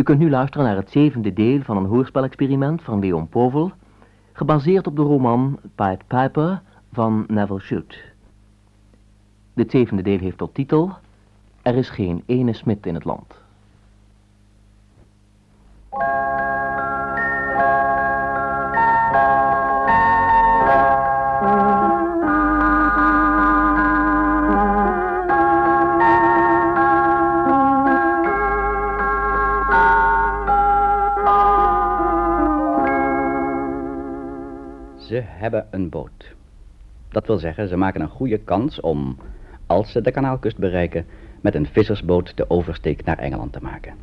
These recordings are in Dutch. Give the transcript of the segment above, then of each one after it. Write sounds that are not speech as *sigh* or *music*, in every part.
U kunt nu luisteren naar het zevende deel van een hoorspelexperiment van Leon Povel, gebaseerd op de roman Pied Piper van Neville Shute. Dit zevende deel heeft tot titel Er is geen ene smid in het land. Ze hebben een boot. Dat wil zeggen, ze maken een goede kans om, als ze de kanaalkust bereiken, met een vissersboot de oversteek naar Engeland te maken.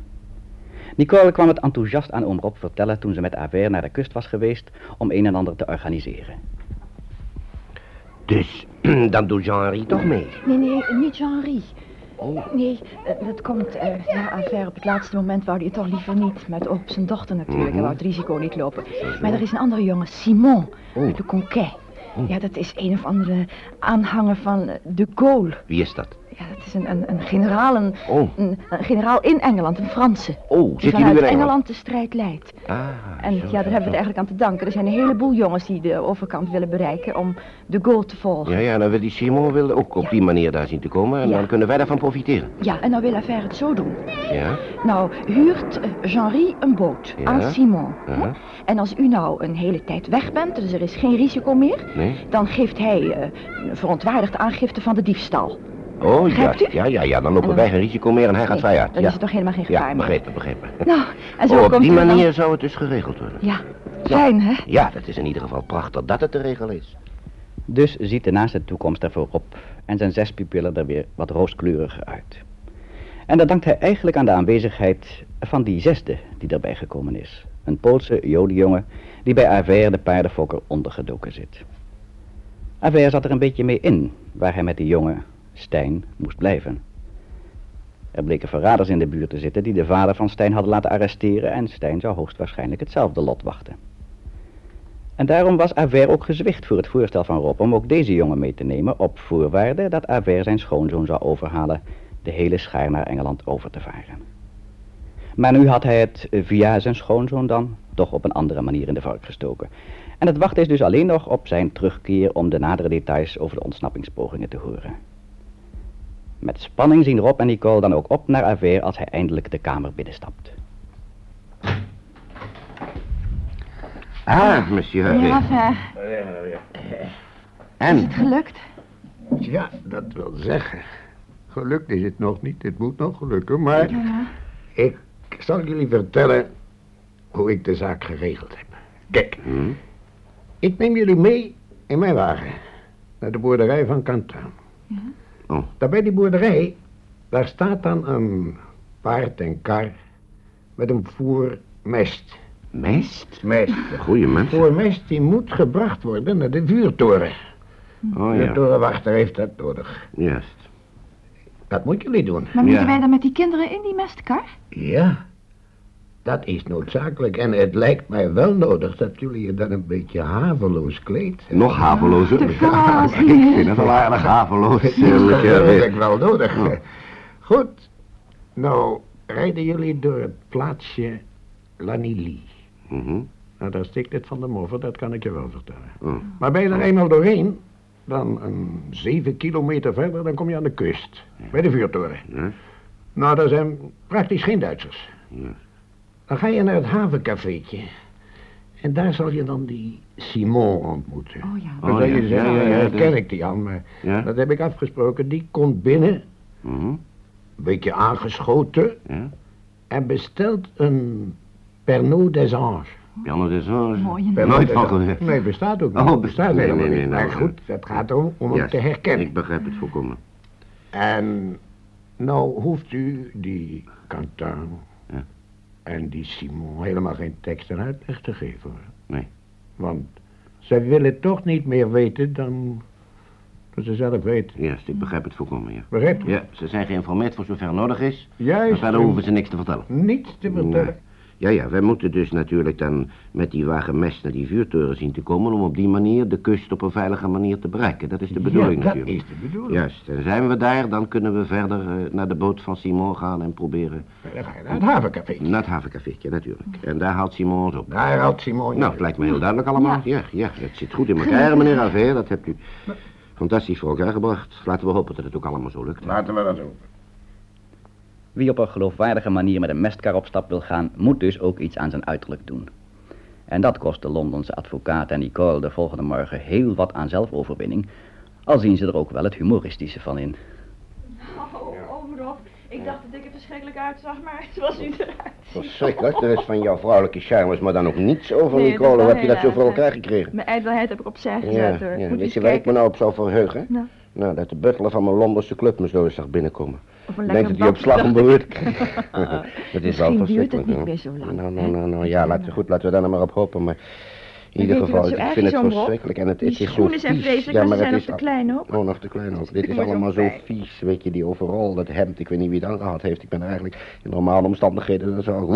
Nicole kwam het enthousiast aan oom Rob vertellen toen ze met Aver naar de kust was geweest om een en ander te organiseren. Dus, *clears throat* dan doet Jean-Henri toch mee. Nee, nee, niet Jean-Henri. Oh. Nee, eh, dat komt, eh ja, Aver op het laatste moment wou hij het toch liever niet. Met op zijn dochter natuurlijk, hij wou het risico niet lopen. Maar er is een andere jongen, Simon, Oh. de Conquet. Ja, dat is een of andere aanhanger van eh, de Gaulle. Wie is dat? Ja, dat is een, een, een generaal, een, Oh. een, een generaal in Engeland, een Franse. Oh, Die zit hij nu vanuit in Engeland? Engeland de strijd leidt. Ah, En zo, ja, daar zo, hebben we het eigenlijk aan te danken. Er zijn een heleboel jongens die de overkant willen bereiken om de Gaulle te volgen. Ja, ja, dan wil die Simon wil ook op Ja. die manier daar zien te komen. En Ja. dan kunnen wij daarvan profiteren. Ja, en nou wil Affaire het zo doen. Ja? Nou, huurt eh, Jean-Rie een boot Ja. aan Simon. En als u nou een hele tijd weg bent, dus er is geen risico meer... Nee? dan geeft hij een verontwaardigd aangifte van de diefstal. Oh, ja, ja, ja, ja, dan lopen En dan- wij geen risico meer en hij gaat Nee, vrij uit. dan ja. is er toch helemaal geen gevaar Ja, meer. begrepen, begrepen. Nou, en zo Oh, op komt die dan- manier zou het dus geregeld worden. Ja, fijn hè? Ja, dat is in ieder geval prachtig dat het de regel is. Dus ziet de naaste toekomst ervoor op en zijn zes pupillen er weer wat rooskleuriger uit. En dat dankt hij eigenlijk aan de aanwezigheid van die zesde die erbij gekomen is. Een Poolse jodenjongen die bij Aver de paardenfokker ondergedoken zit. Aver zat er een beetje mee in, waar hij met die jongen, Stijn, moest blijven. Er bleken verraders in de buurt te zitten die de vader van Stijn hadden laten arresteren en Stijn zou hoogstwaarschijnlijk hetzelfde lot wachten. En daarom was Aver ook gezwicht voor het voorstel van Rob om ook deze jongen mee te nemen op voorwaarde dat Aver zijn schoonzoon zou overhalen de hele schaar naar Engeland over te varen. Maar nu had hij het via zijn schoonzoon dan toch op een andere manier in de vork gestoken. En het wachten is dus alleen nog op zijn terugkeer om de nadere details over de ontsnappingspogingen te horen. Met spanning zien Rob en Nicole dan ook op naar Aver als hij eindelijk de kamer binnenstapt. Ah, monsieur. Ja, Ver, is En? het gelukt? Ja, dat wil zeggen. Gelukt is het nog niet, het moet nog gelukken, maar Ja. ik zal jullie vertellen hoe ik de zaak geregeld heb. Kijk, Hm? ik neem jullie mee in mijn wagen naar de boerderij van Kantaan. Oh. Daar bij die boerderij, daar staat dan een paard en kar met een voer mest. Mest? Mest. Goeie mens. Voor mest die moet gebracht worden naar de vuurtoren. Oh De ja, torenwachter heeft dat nodig. juist. Dat moet jullie doen. Maar moeten Ja. wij dan met die kinderen in die mestkar? Ja, dat is noodzakelijk. En het lijkt mij wel nodig dat jullie je dan een beetje haveloos kleedt. Nog havelozer. De vaas. Ik vind het al aardig haveloos. Dat eh, is monsieur. natuurlijk wel nodig. Ja. Goed, nou rijden jullie door het plaatsje Lanilly. Mhm. Nou, daar stikt het van de moffer, dat kan ik je wel vertellen. Oh. Maar ben je er eenmaal doorheen, dan een zeven kilometer verder, dan kom je aan de kust. Bij de vuurtoren. Ja. Nou, daar zijn praktisch geen Duitsers. Dan ga je naar het havencafeetje. En daar zal je dan die Simon ontmoeten. Oh ja. Dan Oh, zal ja. je zeggen, Ja, ja, ja, "Eh, dat- ken ik die aan, maar Ja. dat heb ik afgesproken. Die komt binnen, Mhm. een beetje aangeschoten, Ja. en bestelt een Pernod des Anges. Janne des Anges. Pernod Nooit van gehoord. Nee, bestaat ook niet. Oh, bestaat nee, helemaal nee, nee, niet. nou, Maar goed, het gaat erom om hem te herkennen. Ik begrijp het volkomen. En nou hoeft u die Quentin. En die Simon helemaal geen tekst en uitleg te geven. hoor. Nee. Want zij willen toch niet meer weten dan dat ze zelf weten. Juist, ik begrijp het volkomen, ja. Begrijpt u? Ja, ze zijn geïnformeerd voor zover nodig is. Maar Juist. verder hoeven ze niks te vertellen. Niets te vertellen. Ja, ja, wij moeten dus natuurlijk dan met die wagen mes naar die vuurtoren zien te komen... om op die manier de kust op een veilige manier te bereiken. Dat is de bedoeling ja, dat natuurlijk. is de bedoeling. Juist, en zijn we daar, dan kunnen we verder eh, naar de boot van Simon gaan en proberen... Dan ga je naar het havencafé. Naar het havencafeetje, natuurlijk. En daar haalt Simon ons op. Daar had Simon. Nou, het lijkt me heel duidelijk allemaal. Ja, ja, het zit goed in elkaar, meneer Aver. Dat hebt u fantastisch voor elkaar gebracht. Laten we hopen dat het ook allemaal zo lukt. Laten we dat doen. Wie op een geloofwaardige manier met een mestkar op stap wil gaan, moet dus ook iets aan zijn uiterlijk doen. En dat kost de Londense advocaat en Nicole de volgende morgen heel wat aan zelfoverwinning, al zien ze er ook wel het humoristische van in. Oh, oh. Ik dacht dat ik er verschrikkelijk uitzag, maar het was niet eruit. Verschrikkelijk, er is van jouw vrouwelijke charmes maar dan ook niets over, Nee, Nicole. Hoe heb je dat zo voor elkaar gekregen? Mijn ijdelheid heb ik opzij Ja, gezet, hoor. ja. Moet weet je waar ik me nou op zou verheugen? Nou. Nou, dat de butler van mijn Londense club me zo eens zag binnenkomen. Denk dat hij op slag om beurt kreeg. Dat is wel duurt het niet meer zo lang, Nou, nou, nou, nou, ja, laten we, goed, laten we daar nou maar op hopen. Maar in ieder geval, ik vind het verschrikkelijk. En het, het is zo schoenen zijn vies. vreselijk, Ja, maar ze het zijn nog is te al- klein ook. Oh, nog te klein ook. Dit Ik is allemaal zo vies. Weet je, die overal, dat hemd. Ik weet niet wie het aangehad heeft. Ik ben eigenlijk in normale omstandigheden. Zou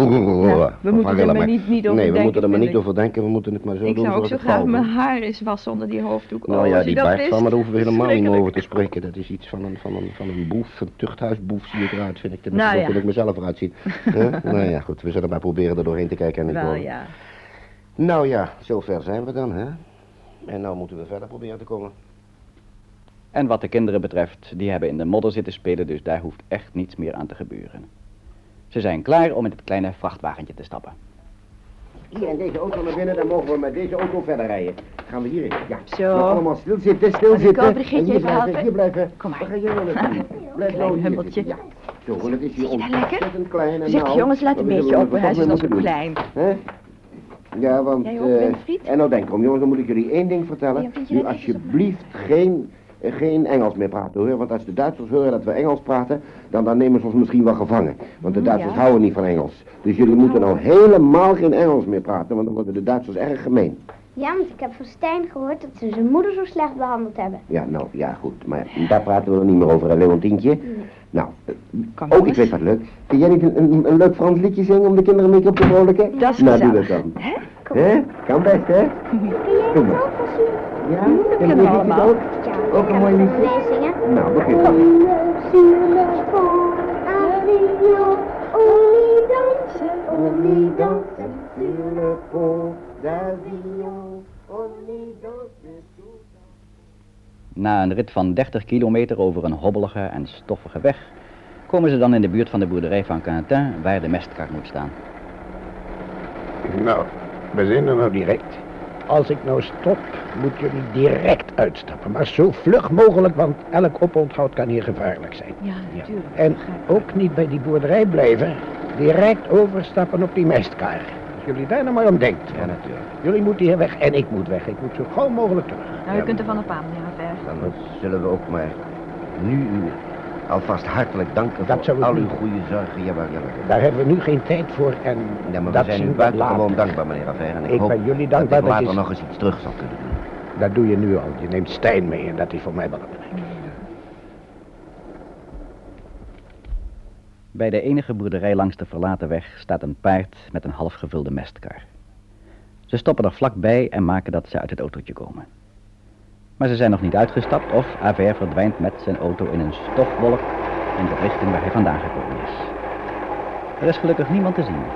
we moeten er maar niet- niet over Nee, we moeten er maar niet ik. over denken. We moeten het maar zo Ik doen zou ook zo het graag mijn haar eens wassen onder die hoofddoek. Nou Oh, ja, die wist. van, maar daar hoeven we helemaal niet meer over te spreken. Dat is iets van een, van een, van een boef, een tuchthuisboef zie ik eruit, vind ik. Dat Nou zo ja. ik mezelf eruit zien. *laughs* Nou ja, goed, we zullen maar proberen er doorheen te kijken. En ik Wel, hoor- ja. Nou ja, zover zijn we dan, hè. En nou moeten we verder proberen te komen. En wat de kinderen betreft, die hebben in de modder zitten spelen, dus daar hoeft echt niets meer aan te gebeuren. Ze zijn klaar om in het kleine vrachtwagentje te stappen. Hier in deze auto naar binnen, dan mogen we met deze auto verder rijden. Gaan we hierin? Ja. Zo. Maar allemaal stil zitten, stil Mag ik zitten. ook Brigitte hier even blijven, helpen? hier blijven. Kom maar. Waar ga nou? Blijf nou hier humpeltje. zitten. Ja. Zo, want het is hier ontzettend klein en Zeg, nauw. jongens, laat een beetje het Hij is nog klein. Hè? Ja, want... Jij ook, eh, en nou denk om, jongens, dan moet ik jullie één ding vertellen. Ja, nu alsjeblieft geen, eh, geen Engels meer praten, hoor. Want als de Duitsers horen dat we Engels praten, dan, dan nemen ze ons misschien wel gevangen. Want de Mm, Duitsers ja. houden niet van Engels. Dus jullie moeten nou helemaal geen Engels meer praten, want dan worden de Duitsers erg gemeen. Ja, want ik heb van Stijn gehoord dat ze zijn moeder zo slecht behandeld hebben. Ja, nou, ja, goed. Maar daar praten we nog niet meer over, hè, Leontientje. Nou, eh, Kom, oh, ik weet wat leuk. Kun jij niet een, een, een leuk Frans liedje zingen om de kinderen een beetje op te vrolijken? Dat is Nou, doe dat dan. Hè? Hè? Kan best, hè? Doe maar. Ja? dat kunnen we allemaal. ook? Ja, Ook een mooi liedje? het meezingen. Nou, begin. On y danse Na een rit van 30 kilometer over een hobbelige en stoffige weg, komen ze dan in de buurt van de boerderij van Quentin, waar de mestkar moet staan. Nou, we zijn er nou direct. Als ik nou stop, moet jullie direct uitstappen. Maar zo vlug mogelijk, want elk oponthoud kan hier gevaarlijk zijn. Ja, natuurlijk. En ook niet bij die boerderij blijven. Direct overstappen op die mestkar. Jullie daar nou maar om denkt. Ja, natuurlijk. Jullie moeten hier weg en ik moet weg. Ik moet zo gauw mogelijk terug. Nou, u kunt er van op aan, meneer Haver. Dan zullen we ook maar nu u alvast hartelijk danken Dat voor zou ik al uw goede zorgen. Jawel, jawel. Daar hebben we nu geen tijd voor en Ja, maar we dat zijn zien u we buitengewoon later. dankbaar, meneer Affaire. En ik, Ik hoop ben jullie dat dankbaar ik dat later je- nog eens iets terug zal kunnen doen. Dat doe je nu al. Je neemt Stijn mee en dat is voor mij belangrijk. Bij de enige boerderij langs de verlaten weg staat een paard met een half gevulde mestkar. Ze stoppen er vlakbij en maken dat ze uit het autootje komen. Maar ze zijn nog niet uitgestapt of Aver verdwijnt met zijn auto in een stofwolk in de richting waar hij vandaan gekomen is. Er is gelukkig niemand te zien.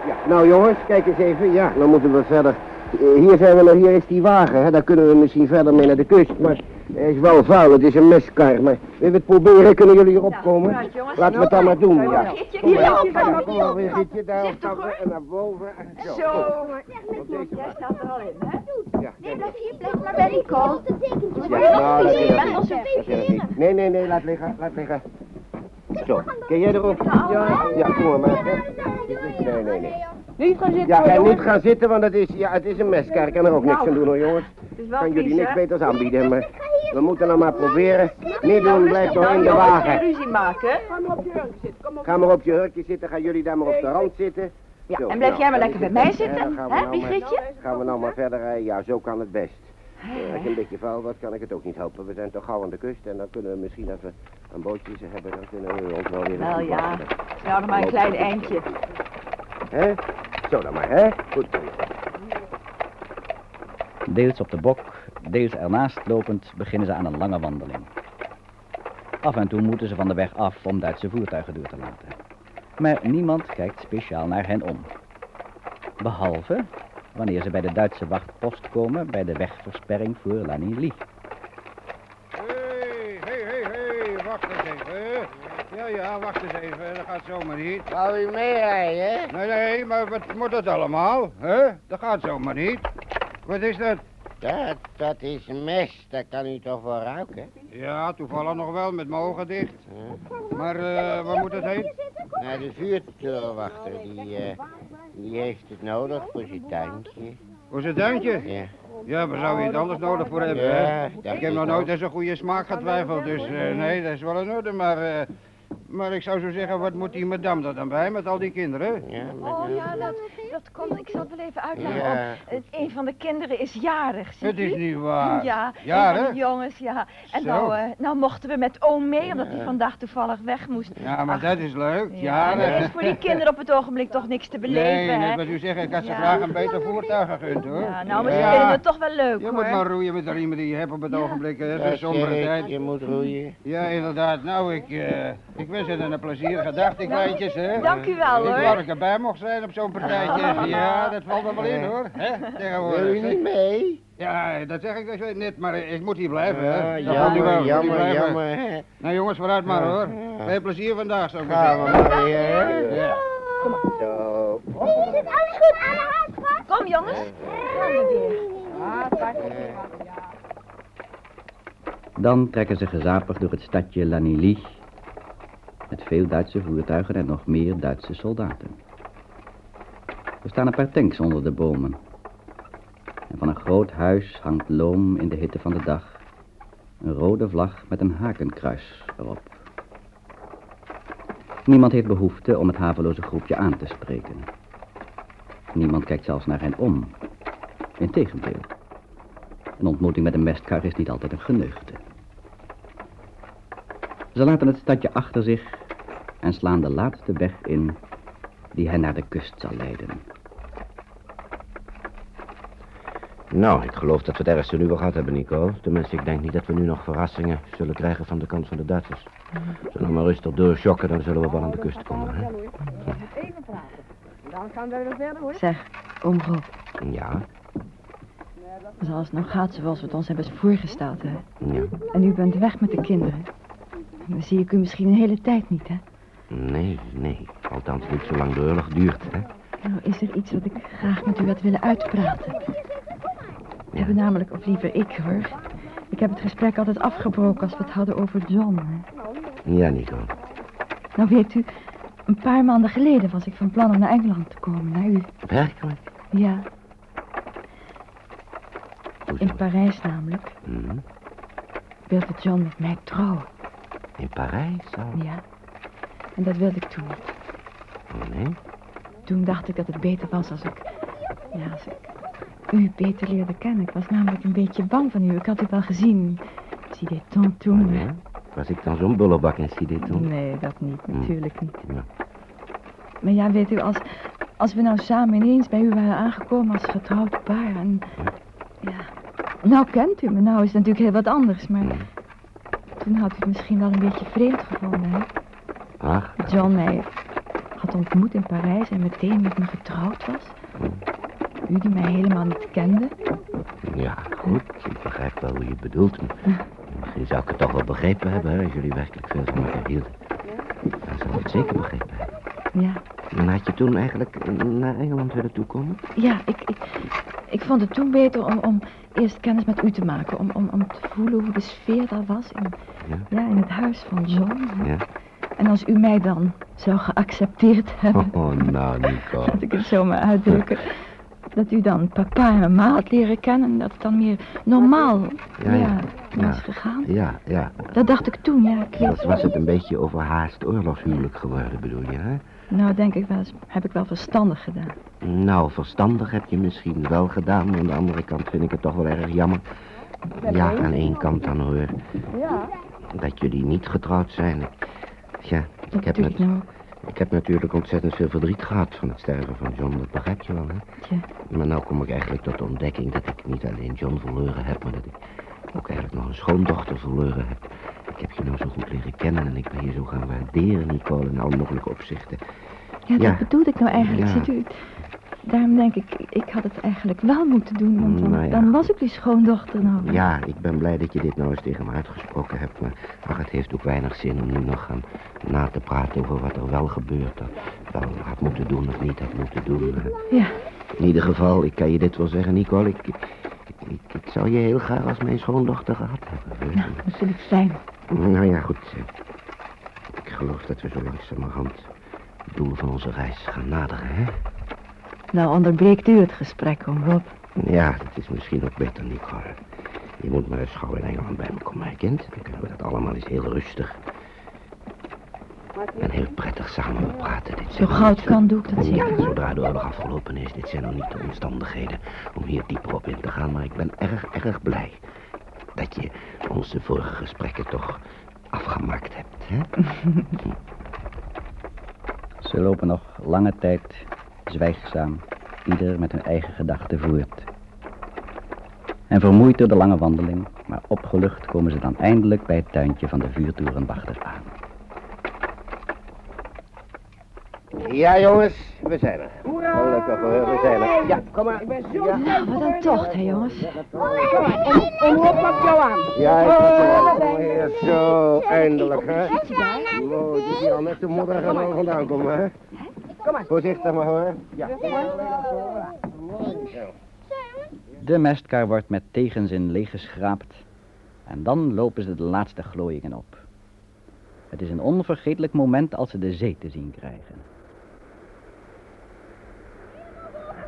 Ja, nou jongens, kijk eens even. Ja, dan moeten we verder. Eh, Hier zijn we nog, hier is die wagen, hè. Daar kunnen we misschien verder mee naar de kust. Maar hij is wel vuil, het is een meskar. Maar we het proberen? Kunnen jullie erop komen? vooruit. Laten we het dan maar doen, ja. Brigitte, Kom hier, maar, hier, ja, hier, kom hier. maar, Brigitte, daar Zeg toch, hoor. en naar boven. En zo. Zo. Op deze Jij staat er al in, hè? Ja, Nee, blijf hier, maar bij Nicole. Ja, nou, dat is het Dat is het niet. Nee, nee, nee, laat liggen, laat liggen. Zo, kun jij erop? Ja, ja, kom maar. maar. Nee, nee, nee. Niet gaan zitten, Ja, en jongens. niet gaan zitten, want het is, ja, het is een meskar. Ik kan er ook niks Nou. aan doen hoor, jongens. Kan jullie niks beters aanbieden, maar we moeten nou maar proberen. Niet doen, blijf nog in de wagen. ruzie maken. Ga maar op je hurkje zitten, gaan jullie daar maar op de rand zitten. Ja, en blijf nou, jij maar lekker bij mij zitten, hè, nou maar- Brigitte? Gaan we nou maar verder rijden? Ja, zo kan het best. Als je een beetje vuil wordt, kan ik het ook niet helpen. We zijn toch gauw aan de kust en dan kunnen we misschien als we een bootje hebben, dan kunnen we ons wel weer... Wel ja, nou nog maar een klein eindje. Hè? Zo dan maar, hè? Goed zo. Deels op de bok, deels ernaast lopend, beginnen ze aan een lange wandeling. Af en toe moeten ze van de weg af om Duitse voertuigen door te laten. Maar niemand kijkt speciaal naar hen om. Behalve wanneer ze bij de Duitse wachtpost komen bij de wegversperring voor Lanilly. Hé, hé, hé, hé, wacht eens even. Ja, ja, wacht eens even, dat gaat zomaar niet. Wou u meerijden? Nee, nee, maar wat moet dat allemaal? hè? Dat gaat zomaar niet. Wat is dat? Dat, dat is mes, dat kan u toch wel ruiken? Ja, toevallig nog wel, met mijn ogen dicht. Maar eh, waar moet het heen? Nou, de vuurtorenwachter, die, eh, die heeft het nodig voor zijn tuintje. Voor zijn duintje? Ja. Ja, waar zou je het anders nodig voor hebben? Ja, Ik heb nog nooit aan zo'n goede smaak getwijfeld, dus eh, nee, dat is wel in orde, maar... maar ik zou zo zeggen, wat moet die madame er dan bij met al die kinderen? Ja, Oh ja, dat, dat komt. Ik zal het wel even uitleggen. Ja. om- eh, een van de kinderen is jarig, ziet Het is u? niet waar. Ja, een Jaren? van de jongens, ja. En Zo. nou, eh, nou mochten we met oom mee, omdat hij vandaag toevallig weg moest. Ja, maar Ach, dat is leuk. Ja, en er is voor die kinderen op het ogenblik toch niks te beleven, Nee, hè? net wat u zegt, ik had ze Ja. graag een beter voertuig gegund, hoor. Ja, nou, maar ze Ja. vinden het toch wel leuk, Je hoor. moet maar roeien met de riemen die je hebt op het ogenblik. hè. Dat is een sombere tijd. je moet roeien. Ja, inderdaad. Nou, ik, eh, ik wens het een plezierige dag, die kleintjes, hè. Dank u wel, Ik hoor. wou dat ik erbij mocht zijn op zo'n partijtje. Ja, dat valt er wel in, hoor. Hè, Wil u tegenwoordig. niet mee? Ja, dat zeg ik dus net, maar ik moet hier blijven, hè. Ja, wel, jammer, jammer, blijven. jammer. hè. Nou, jongens, vooruit maar, hoor. Ja. Veel plezier vandaag, zo Gaan we maar weer, hè? Ja. Zo. Is het alles goed aan de hand, schat? Kom, jongens. Gaan we weer. Dan trekken ze gezapig door het stadje Lanilly. Met veel Duitse voertuigen en nog meer Duitse soldaten. Er staan een paar tanks onder de bomen. En van een groot huis hangt loom in de hitte van de dag. Een rode vlag met een hakenkruis erop. Niemand heeft behoefte om het haveloze groepje aan te spreken. Niemand kijkt zelfs naar hen om. Integendeel. Een ontmoeting met een mestkar is niet altijd een geneugde. Ze laten het stadje achter zich en slaan de laatste weg in die hen naar de kust zal leiden. Nou, ik geloof dat we het ergste nu wel gehad hebben, Nico. Tenminste, ik denk niet dat we nu nog verrassingen zullen krijgen van de kant van de Duitsers. We nog maar rustig doorschokken, dan zullen we wel aan de kust komen, hè? Zeg, oom Rob, Ja, als alles nou gaat zoals we het ons hebben voorgesteld, hè. ja. En u bent weg met de kinderen. Dan zie ik u misschien een hele tijd niet, hè. Nee, nee. Althans niet zolang de oorlog duurt, hè? Nou, is er iets wat ik graag met u had willen uitpraten. We hebben namelijk, of liever ik hoor. Ik heb het gesprek altijd afgebroken als we het hadden over John. Hè. Ja, Nico. Nou weet u, een paar maanden geleden was ik van plan om naar Engeland te komen, naar u. Werkelijk? Ja, Hoezo? in Parijs namelijk. Hm? Wilde John met mij trouwen, In Parijs al? ja. En dat wilde ik toen niet. Oh, nee? Toen dacht ik dat het beter was als ik... Ja, als ik u beter leerde kennen. Ik was namelijk een beetje bang van u. Ik had u wel gezien. Zie dit toen. Oh, nee? Was ik dan zo'n bullebak in Sideton? Nee, dat niet. Natuurlijk niet. Ja. Maar ja, weet u, als, als we nou samen ineens bij u waren aangekomen als getrouwd paar en... Ja, nou kent u me, nou is het natuurlijk heel wat anders, maar... Toen had u het misschien wel een beetje vreemd gevonden, hè? Ach, John mij had ontmoet in Parijs en meteen met me getrouwd was. U die mij helemaal niet kende. ja, goed. Ik begrijp wel hoe je het bedoelt. Misschien zou ik het toch wel begrepen hebben, hè, als jullie werkelijk veel van elkaar hielden. Dan zou ik het zeker begrepen hebben. Ja, En had je toen eigenlijk naar Engeland willen toekomen? ja ik, ik, ik vond het toen beter om, om eerst kennis met u te maken. Om, om, om te voelen hoe de sfeer daar was in, Ja. ja, in het huis van John. Ja. En als u mij dan zou geaccepteerd hebben, Oh, nou, Nico. *laughs* laat ik het zo maar uitdrukken. Dat u dan papa en mama had leren kennen en dat het dan meer normaal Ja, ja, ja. was Ja. gegaan. Ja, ja. Dat dacht ik toen, ja. Ik Dat was het een beetje overhaast oorlogshuwelijk geworden, bedoel je, hè? Nou, denk ik wel eens, heb ik wel verstandig gedaan. Nou, verstandig heb je misschien wel gedaan, maar aan de andere kant vind ik het toch wel erg jammer. Ja, aan één kant dan hoor. Ja. Dat jullie niet getrouwd zijn. Ja, ik heb, nou. Ik heb natuurlijk ontzettend veel verdriet gehad van het sterven van John, dat begrijp je wel, hè? Tja. Maar nou kom ik eigenlijk tot de ontdekking dat ik niet alleen John verloren heb, maar dat ik ook eigenlijk nog een schoondochter verloren heb. Ik heb je nou zo goed leren kennen en ik ben je zo gaan waarderen, Nicole, in alle mogelijke opzichten. Ja, dat Ja. bedoelde ik nou eigenlijk. Ja. U, daarom denk ik, ik had het eigenlijk wel moeten doen. Want dan, Nou ja. dan was ik die schoondochter nou. Ja, ik ben blij dat je dit nou eens tegen me uitgesproken hebt, maar ach, het heeft ook weinig zin om nu nog gaan na te praten over wat er wel gebeurt, dat wel had moeten doen of niet had moeten doen. Ja, In ieder geval, ik kan je dit wel zeggen, Nicole, ik, ik, ik, ik zou je heel graag als mijn schoondochter gehad hebben. nou, dat vind ik fijn. Nou ja, goed. Ik geloof dat we zo langzamerhand het doel van onze reis gaan naderen, hè? Nou, onderbreekt u het gesprek, om Rob. Ja, dat is misschien ook beter, Nicole. Je moet maar eens gauw in Engeland bij me komen, hè, kind. Dan kunnen we dat allemaal eens heel rustig en heel prettig samen bepraten. Dit Zo gauw niet het kan, doe ik dat Ja, zeker. zodra de oorlog afgelopen is, dit zijn nog niet de omstandigheden om hier dieper op in te gaan. Maar ik ben erg, erg blij dat je onze vorige gesprekken toch afgemaakt hebt, hè? *laughs* Ze lopen nog lange tijd zwijgzaam, ieder met hun eigen gedachten voort. En vermoeid door de lange wandeling, maar opgelucht komen ze dan eindelijk bij het tuintje van de vuurtorenwachter aan. Ja, jongens, we zijn er. Gelukkig hoor, we zijn er. Ja, kom maar. Ja, Nou, wat een tocht, hè, jongens. En hoe pakt jou aan? ja ik heb het weer zo eindelijk, hè? Wow, het is hier al net de moeder gaan vandaan komen, hè? Kom maar. Voorzichtig maar hoor. Ja. De mestkar wordt met tegenzin leeggeschraapt en dan lopen ze de laatste glooiingen op. Het is een onvergetelijk moment als ze de zee te zien krijgen.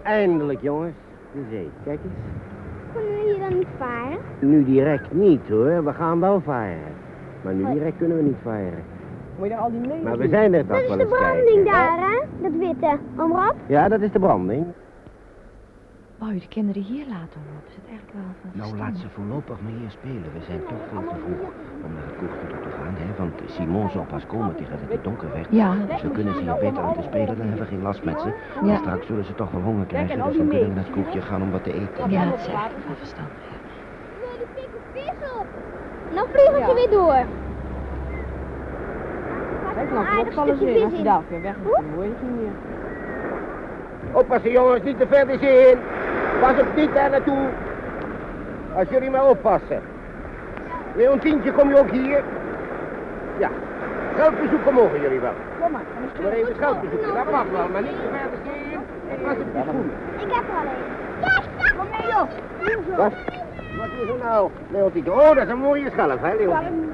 Eindelijk, jongens. De zee. Kijk eens. Kunnen we hier dan niet varen? Nu direct niet, hoor. We gaan wel varen. Maar nu direct kunnen we niet varen. Moet je dan al die mee? Maar we zijn er Dat toch is wel de branding kijken. daar, hè? Dat witte. Omrop? Ja, dat is de branding. Wou je de kinderen hier laten, Rob? Is het eigenlijk wel van Nou, laat ze voorlopig maar hier spelen. We zijn toch veel te vroeg om naar het kroegje toe te gaan, hè? Want Simon zal pas komen tegen dat het donker werd. Ja. Dus we kunnen ze hier beter laten spelen, dan hebben we geen last met ze. Ja. En straks zullen ze toch wel honger krijgen, dus dan kunnen we naar het kroegje gaan om wat te eten. Ja, dat is eigenlijk wel verstandig. Wil die dikke vis op? Nou vliegen ze weer door. Kijk nou, klopt vallen stukje ze in. Als je daar weer weg moet, dan hoor je het niet meer. Oppassen jongens, niet te ver de zee in. Pas op niet daar naartoe. Als jullie maar oppassen. Leontientje, kom je ook hier? Ja. Geldbezoeken mogen jullie wel. Kom maar. Maar even geldbezoeken, dat mag wel, maar niet te ver de zee in. En pas op je schoenen. Ik heb er al een. Kom mee, joh. Wat? Wat is er nou, Leontientje? Oh, dat is een mooie schelp, hè, Leontientje?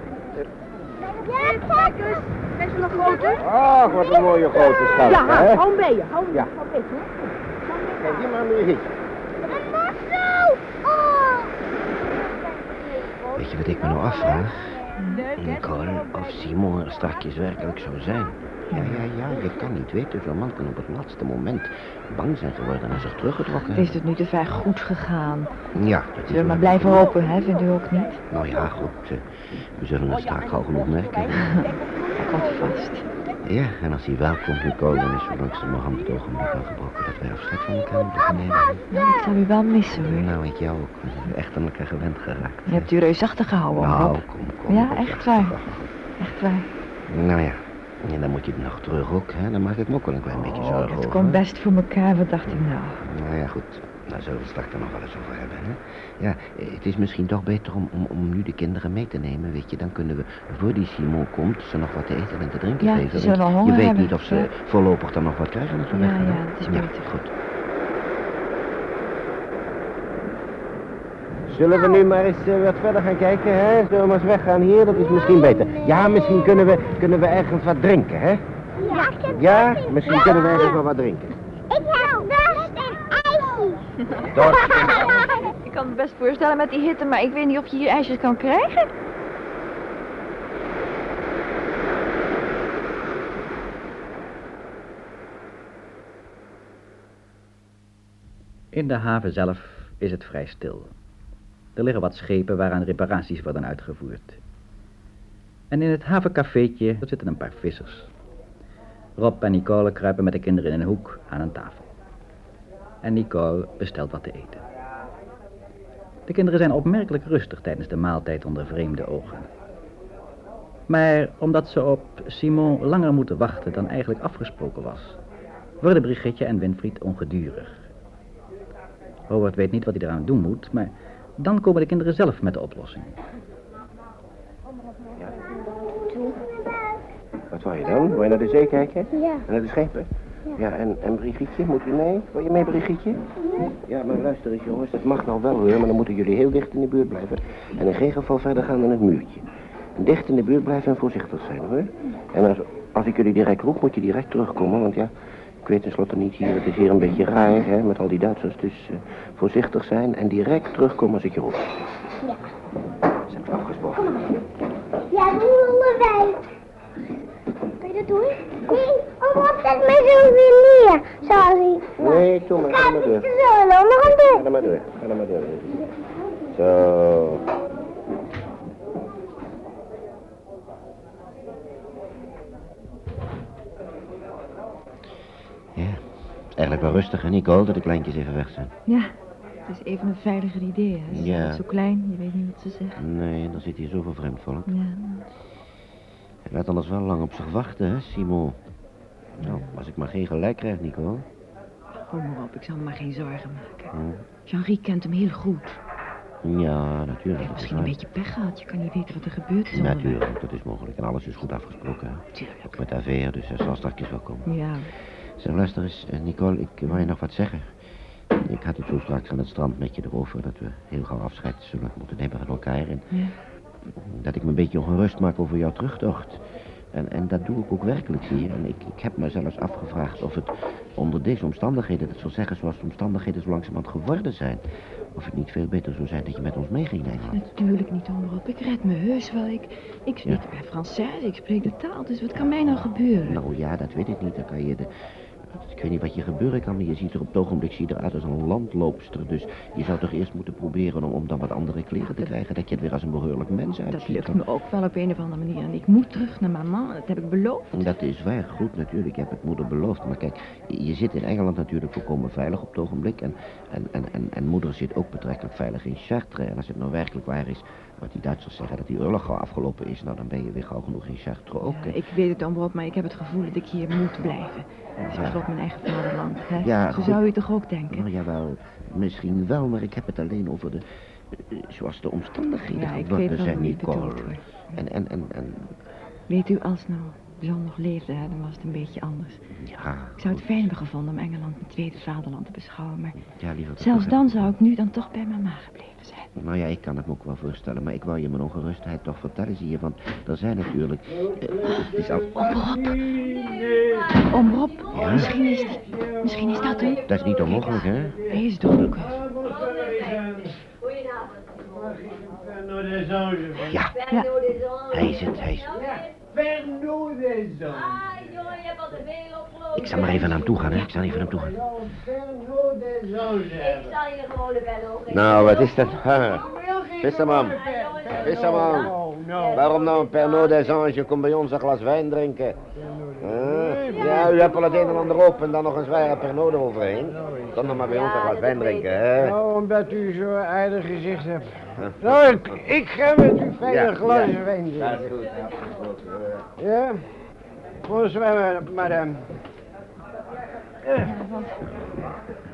Ja, kijk eens. Ze nog groter? Ach, wat een mooie grote schelp, Ja, hè? hou hem bij je. Hou hem Ja. bij je. Kijk, hier maar. Een mossel. Oh. Weet je wat ik me nou afvraag? Nicole, of Simon er strakjes werkelijk zou zijn. Ja, ja, ja, je kan niet weten. Zo'n man kan op het laatste moment bang zijn geworden en zich teruggetrokken Het is tot nu te ver goed gegaan. Ja, dat is Zullen we maar blijven hopen, hè? Vindt u ook niet? Nou ja, goed. eh, we zullen het straks gauw genoeg merken. Komt vast. Ja, en als hij wel komt, Nicole, dan is zo langzamerhand het ogenblik aangebroken dat wij afscheid van elkaar moeten nemen. Nou, ik zou u wel missen, hoor. Nou, ik jou ook. We zijn echt aan elkaar gewend geraakt. Je hebt u reusachtig gehouden, Nou, Rob. kom, kom. Ja, echt waar. Echt waar. Nou ja, en dan moet je nog terug ook, hè? Dan maak ik me ook wel een klein beetje zorgen Oh, het komt best voor elkaar, wat dacht ik nou? Nou ja, goed. Daar zullen we het straks er nog wel eens over hebben, hè? Ja, het is misschien toch beter om, om, om nu de kinderen mee te nemen, weet je. Dan kunnen we, voor die Simon komt, ze nog wat te eten en te drinken Ja, geven. ze zullen Want wel honger Je weet hebben, niet of ze ja. voorlopig dan nog wat krijgen als we Ja, weggaan, ja, dat is beter. goed. Zullen we nu maar eens eh, wat verder gaan kijken, hè? Zullen we maar eens weggaan hier? Dat is misschien beter. Ja, misschien kunnen we, kunnen we ergens wat drinken, hè? Ja, ik heb Ja, misschien kunnen we ergens wel wat drinken. Ik heb dorst en ijsjes. Dorst. *laughs* Ik kan me best voorstellen met die hitte, maar ik weet niet of je hier ijsjes kan krijgen. In de haven zelf is het vrij stil. Er liggen wat schepen waaraan reparaties worden uitgevoerd. En in het havencafeetje zitten een paar vissers. Rob en Nicole kruipen met de kinderen in een hoek aan een tafel. En Nicole bestelt wat te eten. De kinderen zijn opmerkelijk rustig tijdens de maaltijd onder vreemde ogen. Maar omdat ze op Simon langer moeten wachten dan eigenlijk afgesproken was, worden Brigitte en Winfried ongedurig. Robert weet niet wat hij eraan doen moet, maar dan komen de kinderen zelf met de oplossing. Wat wou je dan? Wil je naar de zee kijken? Ja. En naar de schepen? Ja, en, en Brigietje, moet u mee? Wil je mee, Brigietje? Ja, maar luister eens, jongens, dat mag nou wel hoor, maar dan moeten jullie heel dicht in de buurt blijven. En in geen geval verder gaan dan het muurtje. Dicht in de buurt blijven en voorzichtig zijn hoor. En als, als ik jullie direct roep, moet je direct terugkomen, want ja, ik weet tenslotte niet hier, het is hier een beetje raar, hè, met al die Duitsers. Dus voorzichtig zijn en direct terugkomen als ik je roep. Ja. Zijn we afgesproken? Ja, doen we onderwijs. Kan je dat doen? Nee, oh, wat zet mij zo weer ik. Nee, toe maar, ga er maar door. Ga maar door, ga maar door. Zo. Ja, eigenlijk wel rustig, hè, Nicole, dat de kleintjes even weg zijn. Ja, het is even een veiliger idee. Hè. Ze Ja. zijn Zo klein, je weet niet wat ze zeggen. Nee, dan zit hier zoveel vreemd volk. Ja. Hij laat anders wel lang op zich wachten, hè, Simon. Nou, als ik maar geen gelijk krijg, Nicole. Kom maar op, ik zal me maar geen zorgen maken. Hm. Jean-Rie kent hem heel goed. Ja, natuurlijk. Hij heeft is misschien een beetje pech gehad. Je kan niet weten wat er gebeurd is. Natuurlijk, dat is mogelijk. En alles is goed afgesproken. hè. Tuurlijk. Ook met Aveer, dus hij zal straks wel komen. Ja, Zeg, luister eens, eh, Nicole, ik wou je nog wat zeggen. Ik had het zo straks aan het strand met je erover dat we heel gauw afscheid zullen moeten nemen van elkaar. En ja. dat ik me een beetje ongerust maak over jouw terugtocht. En, en dat doe ik ook werkelijk hier. En ik, ik heb me zelfs afgevraagd of het onder deze omstandigheden, dat wil zeggen zoals de omstandigheden zo langzamerhand geworden zijn, of het niet veel beter zou zijn dat je met ons meeging naar Engeland. Natuurlijk niet, onderop. Ik red me heus wel. Ik, ik, Ja. ik ben Française, ik spreek de taal. Dus wat kan mij nou gebeuren? Nou ja, dat weet ik niet. Dan kan je de... Ik weet niet wat je gebeuren kan, maar je ziet er op het ogenblik zie je eruit als een landloopster. Dus je zou toch eerst moeten proberen om, om dan wat andere kleren te krijgen, dat je het weer als een behoorlijk mens uitziet. Dat lukt me ook wel op een of andere manier. En ik moet terug naar mama, dat heb ik beloofd. Dat is waar, goed natuurlijk. Ik heb het moeder beloofd. Maar kijk, je zit in Engeland natuurlijk volkomen veilig op het ogenblik. En, en, en, en, en moeder zit ook betrekkelijk veilig in Chartres. En als het nou werkelijk waar is wat die Duitsers zeggen, dat die oorlog gauw afgelopen is, nou dan ben je weer gauw genoeg in Chartres ook. Ja, ik weet het, Omroep, maar ik heb het gevoel dat ik hier moet blijven. Het is Ja. tenslotte mijn eigen vaderland. Hè? Ja, Zo goed. zou je toch ook denken? Nou jawel, misschien wel, maar ik heb het alleen over de... eh, Zoals de omstandigheden Ja, geworden weet zijn, Nicole. En, en, en, en, Weet u, als John nog leefde, hè, dan was het een beetje anders. ja... Ik zou het fijn hebben gevonden om Engeland mijn tweede vaderland te beschouwen, maar Ja, liever... zelfs dan zou ik nu dan toch bij mama gebleven zijn. Nou ja, ik kan het me ook wel voorstellen, maar ik wou je mijn ongerustheid toch vertellen, zie je, want er zijn natuurlijk... eh, het is al... Om Rob, Ja? misschien, is die, misschien is dat hem. Dat is niet onmogelijk, hè? Hij is dronken. Ja, Ja, hij is het, hij is Vers nous les hommes. Ik zal maar even naar hem toe gaan, hè? Ik zal even naar hem toe gaan. Nou, wat is dat? Visserman, visserman. Waarom nou een Pernod des Anges? Kom bij ons een glas wijn drinken. Huh? Ja, u hebt al het een en ander op en dan nog een zware Pernod eroverheen. Kom dan maar bij ons een glas wijn drinken, hè? Nou, omdat u zo'n aardig gezicht hebt. Nou, ik, ik ga met u fijne Ja, glas ja. wijn Dat drinken. is goed, ja. Voor zwemmen, madame. Eh,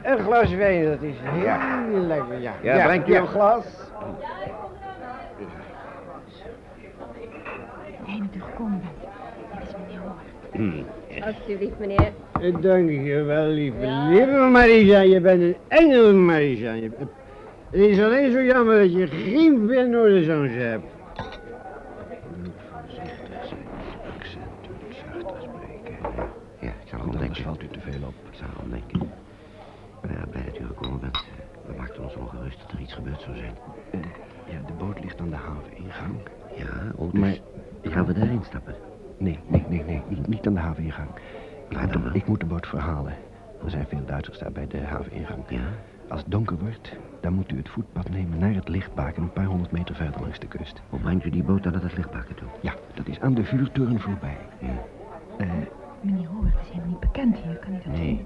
Een glas wijn, dat is heel lekker, ja. Ja, brengt u een glas? gekomen bent. Dit is meneer Hoor. Alsjeblieft, meneer. Dank je wel, lieve. Lieve Marisa, je bent een engel, Marisa. Je- Het is alleen zo jammer dat je geen Pernod des Anges hebt. Ja, ik zal erom denken. valt u te veel op. Ik zal erom denken. Nou ja, blij dat u gekomen bent. We maakten ons ongerust dat er iets gebeurd zou zijn. Ja, de boot ligt aan de haveningang. Ja, oh, dus Maar- gaan we daarin stappen? Nee, nee, nee, nee. Niet, niet aan de haveningang. Ik Waar moet, dan de, ik moet de boot verhalen. Er zijn veel Duitsers daar bij de haveningang. Ja? Als het donker wordt, dan moet u het voetpad nemen naar het lichtbaken een paar honderd meter verder langs de kust. Hoe brengt u die boot dan naar het lichtbakken toe? Ja, dat is aan de vuurtoren voorbij. Ja. Eh, Meneer is helemaal niet bekend hier, kan ik dat Nee.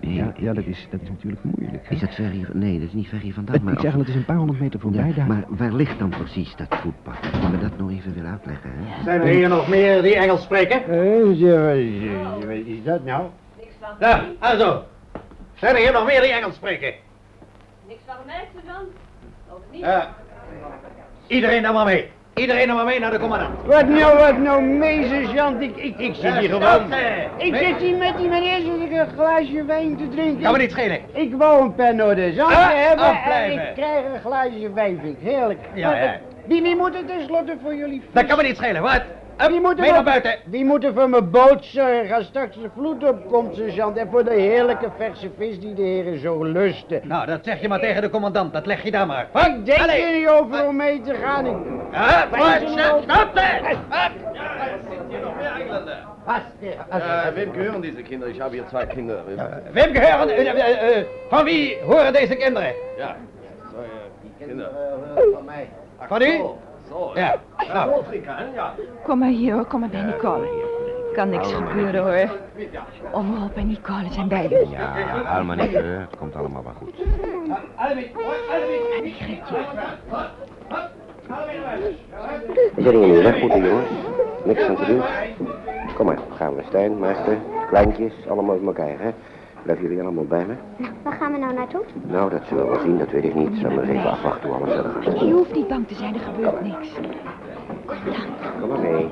nee. Ja, ja dat, is, dat is natuurlijk moeilijk. hè. Is dat ver hier? Nee, dat is niet ver hier vandaan. Het- maar ik zeg al, het is een paar honderd meter voorbij Ja, daar. maar waar ligt dan precies dat voetpad? Als me dat nog even wil uitleggen, hè? Zijn er hier nog meer die Engels spreken? wat is dat nou? Ja, also. Zijn er hier nog meer die Engels spreken? Sergeant. Of niet? Ja. Iedereen dan maar mee. Iedereen dan maar mee naar de commandant. Wat nou, wat nou mee, sergeant? Ik, ik, ik zit hier gewoon... stilte. Ik zit hier met die meneer zit ik een glaasje wijn te drinken. Kan me niet schelen. Ik wou een pen de zand Ah, hebben en afblijven. ik krijg een glaasje wijn, vind ik heerlijk. Ja, ja. eh, Wie, wie moet het tenslotte voor jullie Dat kan me niet schelen, wat? Wie moet er mee naar voor- buiten. Wie moet er voor mijn boot zorgen als straks de vloed opkomt, sergeant? En voor de heerlijke verse vis die de heren zo lusten. Nou, dat zeg je maar tegen de commandant. Dat leg je daar maar. Wat? Ik denk Allee. er niet over om mee te gaan. Ik... Ja, er hier nog meer. Vast, eh, wem gehören diese Kinder? Ich habe hier zwei Kinder. Wem gehören, äh, äh, äh, van wie horen deze kinderen? Ja, zwei äh, Kinder. van mij. Van u? Ja, nou. Afrika, hè? ja. Kom maar hier hoor, kom maar bij Nicole. Kan niks gebeuren hoor. Of Rob en Nicole zijn beide. Ja, huil maar niet, hè. Het komt allemaal wel goed. We zullen je nu weg moeten, jongens. Niks aan te doen. Kom maar, gaan we. Stijn, Maarten, kleintjes, allemaal uit elkaar, hè. Blijven jullie allemaal bij me? Waar gaan we nou naartoe? Nou, dat zullen we wel zien, dat weet ik niet. Zullen we eens even afwachten hoe alles verder gaat. Je hoeft niet bang te zijn, er gebeurt niks. Kom maar mee.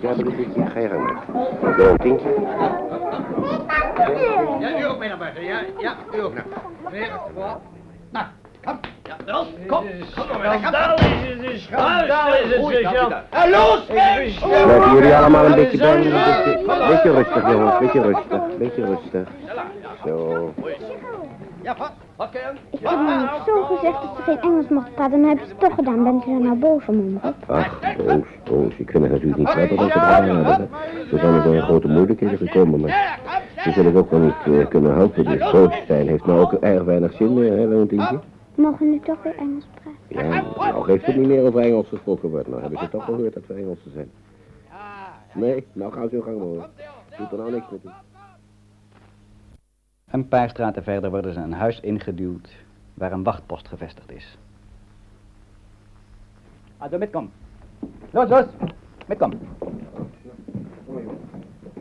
Ja, Brigitte, ga je gang maar. Wil je een tientje? Ja, u ook mee naar buiten. Ja, ja, u ook. Nou. Nou, kom. Ja, los, kom. Kom maar, kom. Schandaal is het, een schandaal is het, sergeant. En los, weg! Blijven jullie allemaal een beetje bij me? Beetje, beetje rustig, jongens. Beetje rustig. Beetje rustig. Zo. Ja, wat? Wat kan je? Ik heb hem zo gezegd dat ze geen Engels mochten praten, dan heb je het toch gedaan. Bent u er nou boos om? Ach, Roos, Roos. Ik vind het natuurlijk niet prettig dat we het gedaan hebben. We zijn er door grote moeilijkheden gekomen, maar we zullen het ook wel niet eh, kunnen helpen. Die Grootstein heeft nou ook erg weinig zin meer, hè, Leontientje? Mogen nu toch weer Engels praten? Ja, nou geeft het niet meer over Engels gesproken wordt. Nou hebben ze toch gehoord dat we Engelsen zijn. Nee, nou gaan ze hun gang maar hoor. Doet er nou niks mee toe. Een paar straten verder worden ze een huis ingeduwd waar een wachtpost gevestigd is. Also mitkom. Los, los. Nou,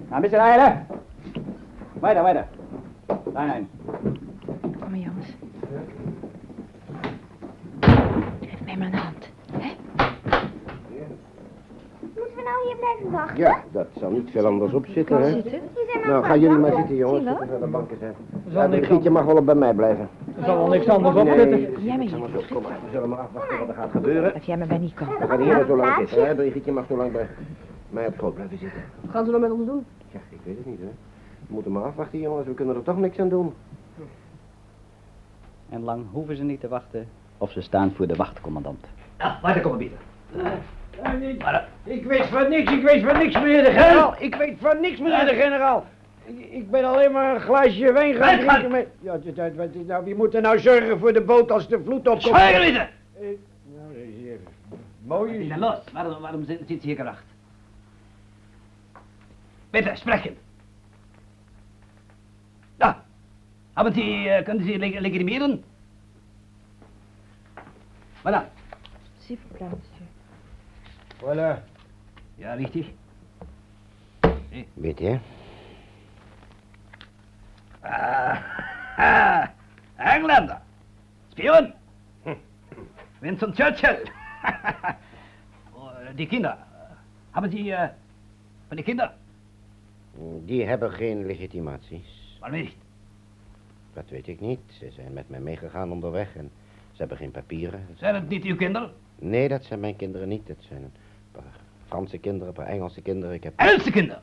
een beetje rijden. Weiter, weiter. Nein, nein. Kom maar jongens. Geef mij maar een hand. Moeten we nou hier blijven wachten? Ja, dat zal niet veel anders op zitten, hè? Zitten? Nou, maar gaan jullie maar zitten, jongens. Zitten de banken zijn. Ja, Brigitte mag wel bij mij blijven. Er zal wel niks anders Nee, Jij maar maar hier. Kom maar, we zullen maar afwachten wat er gaat gebeuren. Blijf jij maar bij Nicole. We gaan hier zo lang zitten, hè? Brigitte mag zo lang bij mij op schoot blijven zitten. Wat gaan ze dan met ons doen? Ja, ik weet het niet, hè. We moeten maar afwachten, jongens. We kunnen er toch niks aan doen. En lang hoeven ze niet te wachten of ze staan voor de wachtcommandant. Ja, weiter komen bieden. Ik weet van niks, ik weet van niks, meneer de generaal. Ik weet van niks, meneer de generaal. Ik, ik ben alleen maar een glaasje wijn gaan drinken met... Ja, dat- dat- wat is nou, wie moet er nou zorgen voor de boot als de vloed opkomt? Zwijgen, lieden! Eh, Nou, dat is even... Mooi is Dan los, waarom, waarom zit, zit ze hier geracht? Bitte, sprechen. Ja, haben Sie, äh, können Sie leg legitimieren? Voilà. Zie verplaatst. Voilà. Ja, richtig. Weet je? Ah, ah, *laughs* Engländer. Spion. Winston Churchill. *laughs* Oh, Die Kinder. Haben Sie, äh, von den Kindern? Die hebben geen legitimaties. Warum nicht? Dat weet ik niet. Ze zijn met mij meegegaan onderweg en ze hebben geen papieren. Zijn het niet uw kinderen? Nee, dat zijn mijn kinderen niet. Dat zijn een paar Franse kinderen, een paar Engelse kinderen. Ik heb, Engelse kinderen.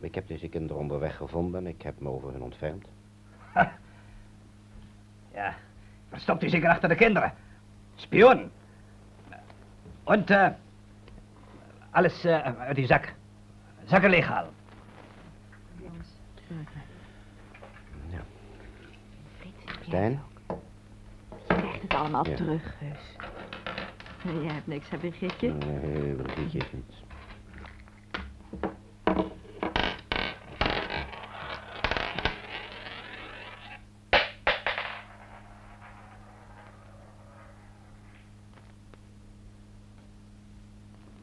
ik heb deze kinderen onderweg gevonden. Ik heb me over hen ontfermd. *laughs* Ja, verstopt u zeker achter de kinderen. Spion. Und, äh, alles äh, uit die zak. Zakken leeghalen. Stijn? het allemaal terug, dus. Jij hebt niks, hebben gietje. Nee, Brigitte heeft niets.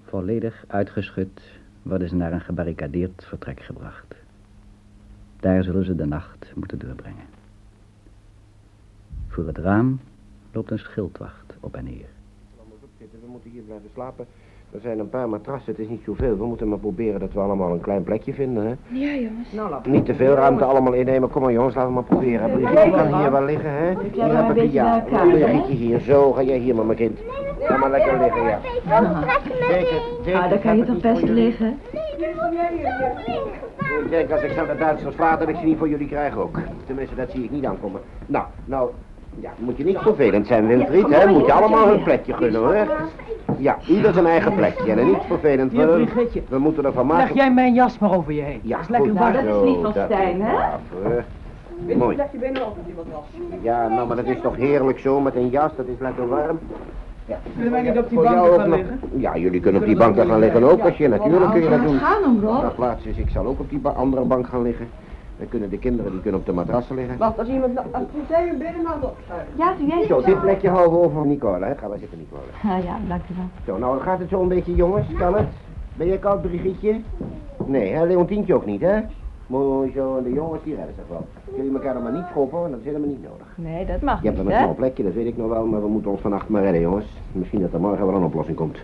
Volledig uitgeschud worden ze naar een gebarricadeerd vertrek gebracht. Daar zullen ze de nacht moeten doorbrengen. Voor het raam loopt een schildwacht op en neer. We moeten hier blijven slapen. Er zijn een paar matrassen, het is niet zoveel. We moeten maar proberen dat we allemaal een klein plekje vinden, hè? Ja, jongens. Nou, Niet te veel ruimte allemaal innemen. Kom maar jongens, laten we maar proberen. Brigitte kan hier wel liggen, hè? Hier een heb ik beetje ja. Brigitte hier, zo. Ga jij hier maar, mijn kind. Ga maar lekker liggen, ja. Zeker, zeker. Ah, daar kan je Ik toch best liggen? Ik denk als ik zo de Duitsers vraag dat ik ze niet voor jullie krijg ook. Tenminste, dat zie ik niet aankomen. Nou, nou, ja, moet je niet vervelend zijn, Wilfried, hè? Moet je allemaal hun plekje gunnen, hoor. Ja, ieder zijn eigen plekje en niet vervelend. Hier, We, moeten ervan maken. Leg jij mijn jas maar over je heen. Ja, dat is lekker warm. Nou, dat is lief van Stijn, hè? Mooi. Leg je die wat was. Ja, nou, maar dat is toch heerlijk zo met een jas, dat is lekker warm. Ja. Kunnen wij niet op die Voor bank gaan nog- liggen? Ja, jullie kunnen op die bank gaan liggen ook, als je natuurlijk kun je dat doen. Ga dan, Nou, Rob. plaats is, ik zal ook op die andere bank gaan liggen. Dan kunnen de kinderen, die kunnen op de matrassen liggen. Wacht, als iemand... Als jij benen maar opschuiven. Ja, doe jij Zo, dit plekje houden we over voor Nicole, hè. Ga maar zitten, Nicole. Ah, ja, dankjewel. Zo, nou gaat het zo een beetje, jongens. Kan het? Ben je koud, Brigitte? Nee, hè? Leontientje ook niet, hè? Mooi zo, en de jongens die redden zich wel. Jullie elkaar dan maar niet schoppen, want dat is helemaal niet nodig. Nee, dat mag Je hebt niet, een small plekje, dat weet ik nog wel, maar we moeten ons vannacht maar redden, jongens. Misschien dat er morgen wel een oplossing komt.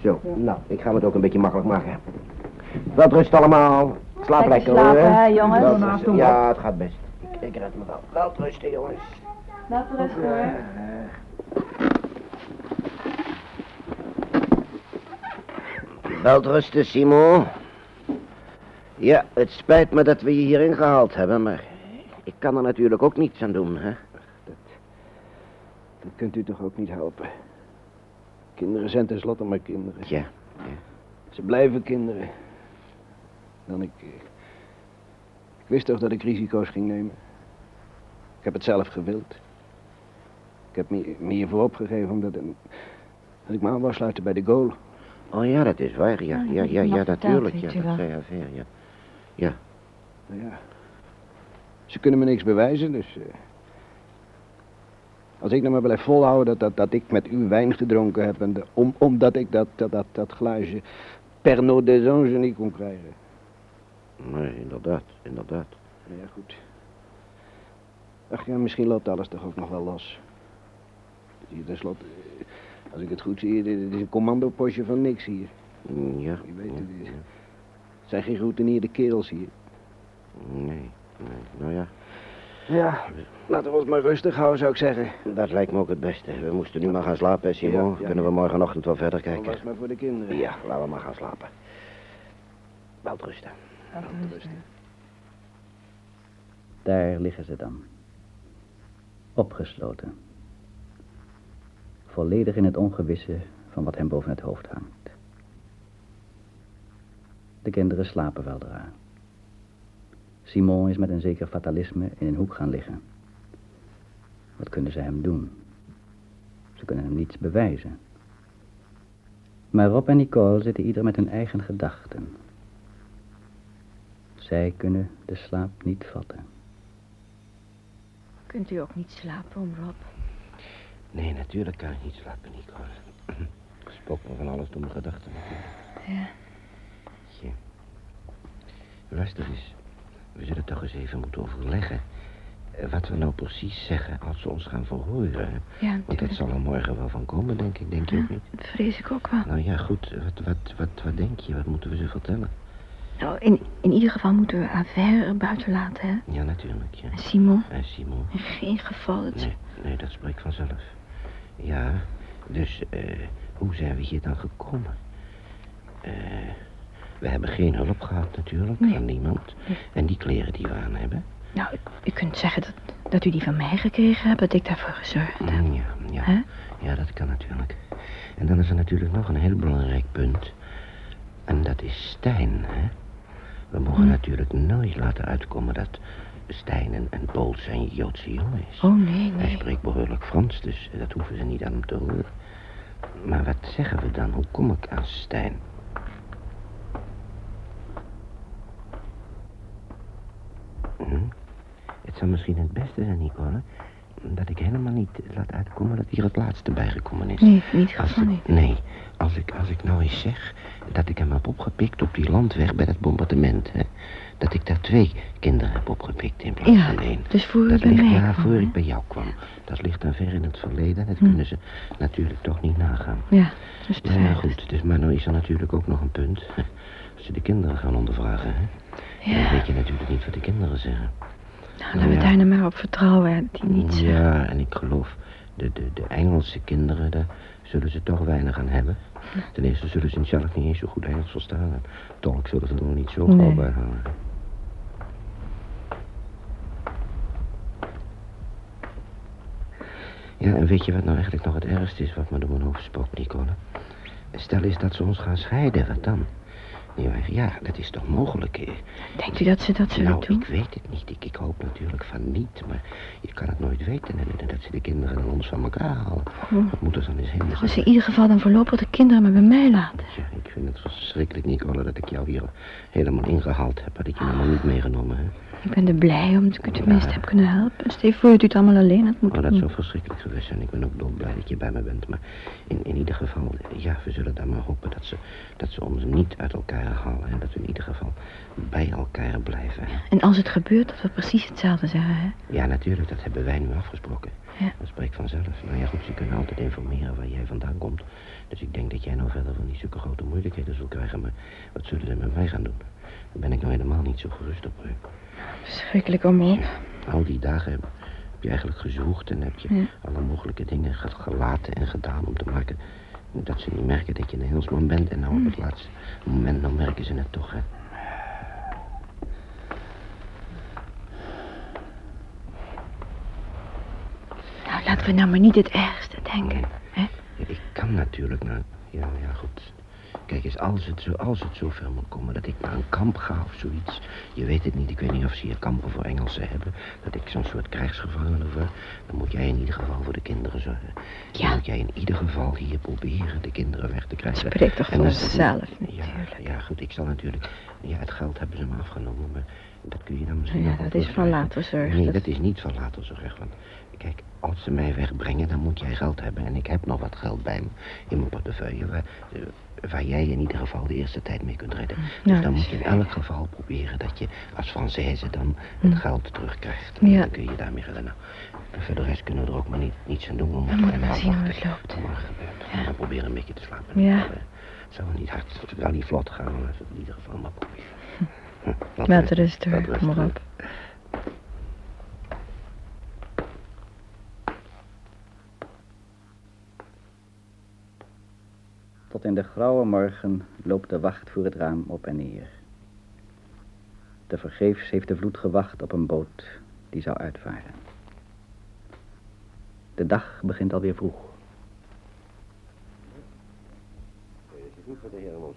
Zo, nou, ik ga het ook een beetje makkelijk maken. Wat rust allemaal. Slaap Lekker lekker, hoor. slapen, hè, jongens? Wel Naast rusten. hem, Ja, het gaat best. Ik, ik red me wel. Wel rusten, jongens. Laat rust hoor. Wel rusten, Simon. Ja, het spijt me dat we je hierin gehaald hebben, maar ik kan er natuurlijk ook niets aan doen, hè? Dat kunt u toch ook niet helpen? Kinderen zijn tenslotte maar kinderen. Ja. Ze blijven kinderen. Dan ik... eh, Ik wist toch dat ik risico's ging nemen. Ik heb het zelf gewild. Ik heb me, me hiervoor opgegeven omdat... Dat ik me aan wou sluiten bij de goal. Oh ja, dat is waar, ja. Ja, Ja, ja, ja, natuurlijk. Ja, dat zei Aver, ja. Nou ja. Ze kunnen me niks bewijzen, dus... eh, als ik nou maar blijf volhouden dat, dat, dat ik met u wijn gedronken heb... En de- om, omdat ik dat, dat, dat, dat glaasje Pernod des Anges niet kon krijgen. Nee, inderdaad, inderdaad. Nou ja, goed. Ach ja, misschien loopt alles toch ook nog wel los. Hier tenslotte, eh, als ik het goed zie, dit, is een commandopostje van niks hier. Mm, Ja. Je weet ja, het, het ja. zijn geen geroutineerde kerels hier. Nee, nee, nou ja. Ja, laten we ons maar rustig houden, zou ik zeggen. Dat lijkt me ook het beste. We moesten nu maar gaan slapen, Simon. Ja, ja. Kunnen we morgenochtend wel verder Dat kijken? was maar voor de kinderen. Ja, laten we maar gaan slapen. Wel rusten. Daar liggen ze dan. Opgesloten. Volledig in het ongewisse van wat hem boven het hoofd hangt. De kinderen slapen weldra. Simon is met een zeker fatalisme in een hoek gaan liggen. Wat kunnen ze hem doen? Ze kunnen hem niets bewijzen. Maar Rob en Nicole zitten ieder met hun eigen gedachten. Zij kunnen de slaap niet vatten. Kunt u ook niet slapen om Rob? Nee, natuurlijk kan ik niet slapen, Nico. *clears throat* Spook me van alles door mijn gedachten. Ja. Ja. Luister eens. We zullen toch eens even moeten overleggen. eh, Wat we nou precies zeggen als ze ons gaan verhoren. Ja, Want dat zal er morgen wel van komen, denk ik. Denk je ook niet? Dat vrees ik ook wel. Nou ja, goed. Wat, wat, wat, wat denk je? Wat moeten we ze vertellen? Nou, in, in ieder geval moeten we Aver er buiten laten, hè? Ja, natuurlijk, ja. En Simon? En Simon? In geen geval. Het... Nee, nee, dat spreekt vanzelf. Ja, dus eh, hoe zijn we hier dan gekomen? Eh, we hebben geen hulp gehad natuurlijk, Nee. van niemand. En die kleren die we aan hebben. Nou, u, u kunt zeggen dat, dat u die van mij gekregen hebt, dat ik daarvoor gezorgd heb. Mm, ja, ja. Ja, dat kan natuurlijk. En dan is er natuurlijk nog een heel belangrijk punt. En dat is Stijn, hè? We mogen Hm. natuurlijk nooit laten uitkomen dat Stijn Poolse en Joodse jongen is. Oh, nee, Hij nee. spreekt behoorlijk Frans, dus dat hoeven ze niet aan hem te horen. Maar wat zeggen we dan? Hoe kom ik aan Stijn? Hm? Het zou misschien het beste zijn, Nicole. Dat ik helemaal niet laat uitkomen dat hier het laatste bijgekomen is. Nee, niet niet. Nee, als ik, als ik nou eens zeg dat ik hem heb opgepikt op die landweg bij dat bombardement, hè. Dat ik daar twee kinderen heb opgepikt in plaats Ja, van één. dus voor dat ligt, mij Ja, kwam, voor hè? ik bij jou kwam. Dat ligt dan ver in het verleden. Dat Hm. kunnen ze natuurlijk toch niet nagaan. Ja, dus Ja, ja, goed. Dus, maar nou is er natuurlijk ook nog een punt. *laughs* Als ze de kinderen gaan ondervragen, hè. Ja. Dan weet je natuurlijk niet wat de kinderen zeggen. Nou, laten we daar nou maar op vertrouwen, die niet. Ja, en ik geloof, de, de, de Engelse kinderen, daar zullen ze toch weinig aan hebben. Ten eerste zullen ze zelf niet eens zo goed Engels verstaan. En tolk zullen ze er nog niet zo gauw Nee. bij. Ja, en weet je wat nou eigenlijk nog het ergste is wat me door mijn hoofd spookt, Nicole? Stel eens dat ze ons gaan scheiden, wat dan? Ja, dat is toch mogelijk, hè? Denkt u dat ze dat zullen Nou, doen? ik weet het niet. Ik, ik hoop natuurlijk van niet, maar je kan het nooit weten. En, dat ze de kinderen dan ons van elkaar halen. Oh. Dat moet er dan eens helemaal Als ze in ieder geval dan voorlopig de kinderen maar bij mij laten. Ja, ik vind het verschrikkelijk, Nicole, dat ik jou hier helemaal ingehaald heb. Had ik je maar niet meegenomen, hè? Ik ben er blij om dat ik u tenminste heb kunnen helpen. Stel je voor dat u het allemaal alleen had Oh, moeten dat doen. zou verschrikkelijk geweest zijn. Ik ben ook dolblij dat je bij me bent. Maar in, in ieder geval, ja, we zullen dan maar hopen dat ze, dat ze ons niet uit elkaar halen. En dat we in ieder geval bij elkaar blijven. En als het gebeurt, dat we precies hetzelfde zeggen, hè? Ja, natuurlijk, dat hebben wij nu afgesproken. Ja. Dat spreekt vanzelf. Nou ja, goed, ze kunnen altijd informeren waar jij vandaan komt. Dus ik denk dat jij nou verder van die zulke grote moeilijkheden zult krijgen. Maar wat zullen ze met mij gaan doen? Daar ben ik nou helemaal niet zo gerust op. hè. Verschrikkelijk om op. Al die dagen heb, heb je eigenlijk gezocht en heb je Ja. alle mogelijke dingen ge- gelaten en gedaan om te maken dat ze niet merken dat je een Engelsman bent. En nou op het laatste moment, nou merken ze het toch, hè. Nou, laten we nou maar niet het ergste denken. Hè? Ja, ik kan natuurlijk naar... Ja, ja, goed. Kijk eens, als het, zo, als het zover moet komen dat ik naar een kamp ga of zoiets... Je weet het niet, ik weet niet of ze hier kampen voor Engelsen hebben... dat ik zo'n soort krijgsgevangene word... dan moet jij in ieder geval voor de kinderen zorgen. Dan Ja. moet jij in ieder geval hier proberen de kinderen weg te krijgen. Spreekt toch zichzelf, niet- Ja, ja, goed, ik zal natuurlijk... Ja, het geld hebben ze me afgenomen, maar dat kun je dan misschien Ja, dat is van later zorg. Nee, Dat- dat is niet van later zorg. Want kijk, als ze mij wegbrengen, dan moet jij geld hebben. En ik heb nog wat geld bij me in mijn portefeuille. Waar, eh, waar jij in ieder geval de eerste tijd mee kunt redden. Dus dan moet je in elk geval proberen dat je als Française dan het geld terugkrijgt. En Ja. dan kun je daarmee redden. Nou, voor de rest kunnen we er ook maar niet, niets aan doen. We moeten maar zien hoe het loopt. gebeurt. En dan proberen een beetje te slapen. Ja. Maar, eh, Het zou niet hard, het zou niet vlot gaan, maar het in ieder geval maar proberen. Hm, laat Met rusten, rust hoor, kom maar op. Tot in de grauwe morgen loopt de wacht voor het raam op en neer. Te vergeefs heeft de vloed gewacht op een boot die zou uitvaren. De dag begint alweer vroeg. Is de heren ons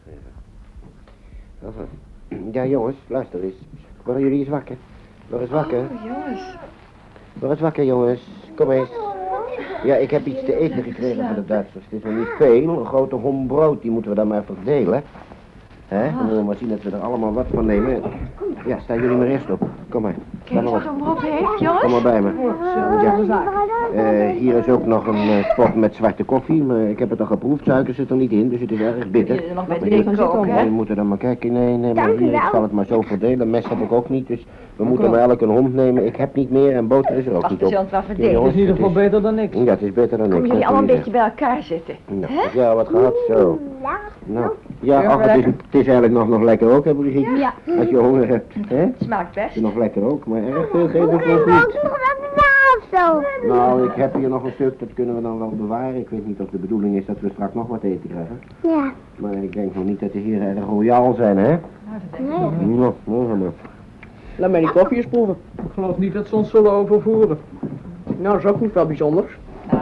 geven. Ja, jongens, luister eens. Worden jullie eens wakker? Word eens wakker. Oh, jongens. Word wakker, jongens. Kom eens. Ja, ik heb iets te eten gekregen van de Duitsers. Het is nog niet. Een grote hom brood, die moeten we dan maar verdelen. Hè? Dan moeten we maar zien dat we er allemaal wat van nemen. Ja, staan jullie maar eerst op. Kom maar. Sta maar op. hem op heeft, Kom maar bij me. Ja. Eh, hier is ook nog een eh, pot met zwarte koffie, maar ik heb het al geproefd. Suiker zit er niet in, dus het is erg bitter. er nog bij Maar ook, hè? jullie moeten dan maar kijken. Nee, nee, maar hier, ik zal het maar zo verdelen. Mes heb ik ook niet, dus we moeten maar elk een hond nemen. Ik heb niet meer en boter is er ook niet we op. wel verdelen. Het is in ieder geval beter dan niks. Ja, het is beter dan niks. Kom jullie allemaal een beetje bij elkaar zitten. Nou, ja, wat gehad, zo. Ja. Nou, ja, ach, het, is, het is eigenlijk nog, nog lekker ook, hè, Brigitte? Ja. Als je honger hebt, hè? Het Smaakt best. is nog lekker ook, maar erg veel geef ik nog Ook niet. zo. Nou, ik heb hier nog een stuk, dat kunnen we dan wel bewaren. Ik weet niet of de bedoeling is dat we straks nog wat eten krijgen. Ja. Maar ik denk nog niet dat de heren erg royaal zijn, hè? Nee. Nou, nou, maar. Laat mij die koffie eens proeven. Ik geloof niet dat ze ons zullen overvoeren. Nou, dat is ook niet wel bijzonders. Nou,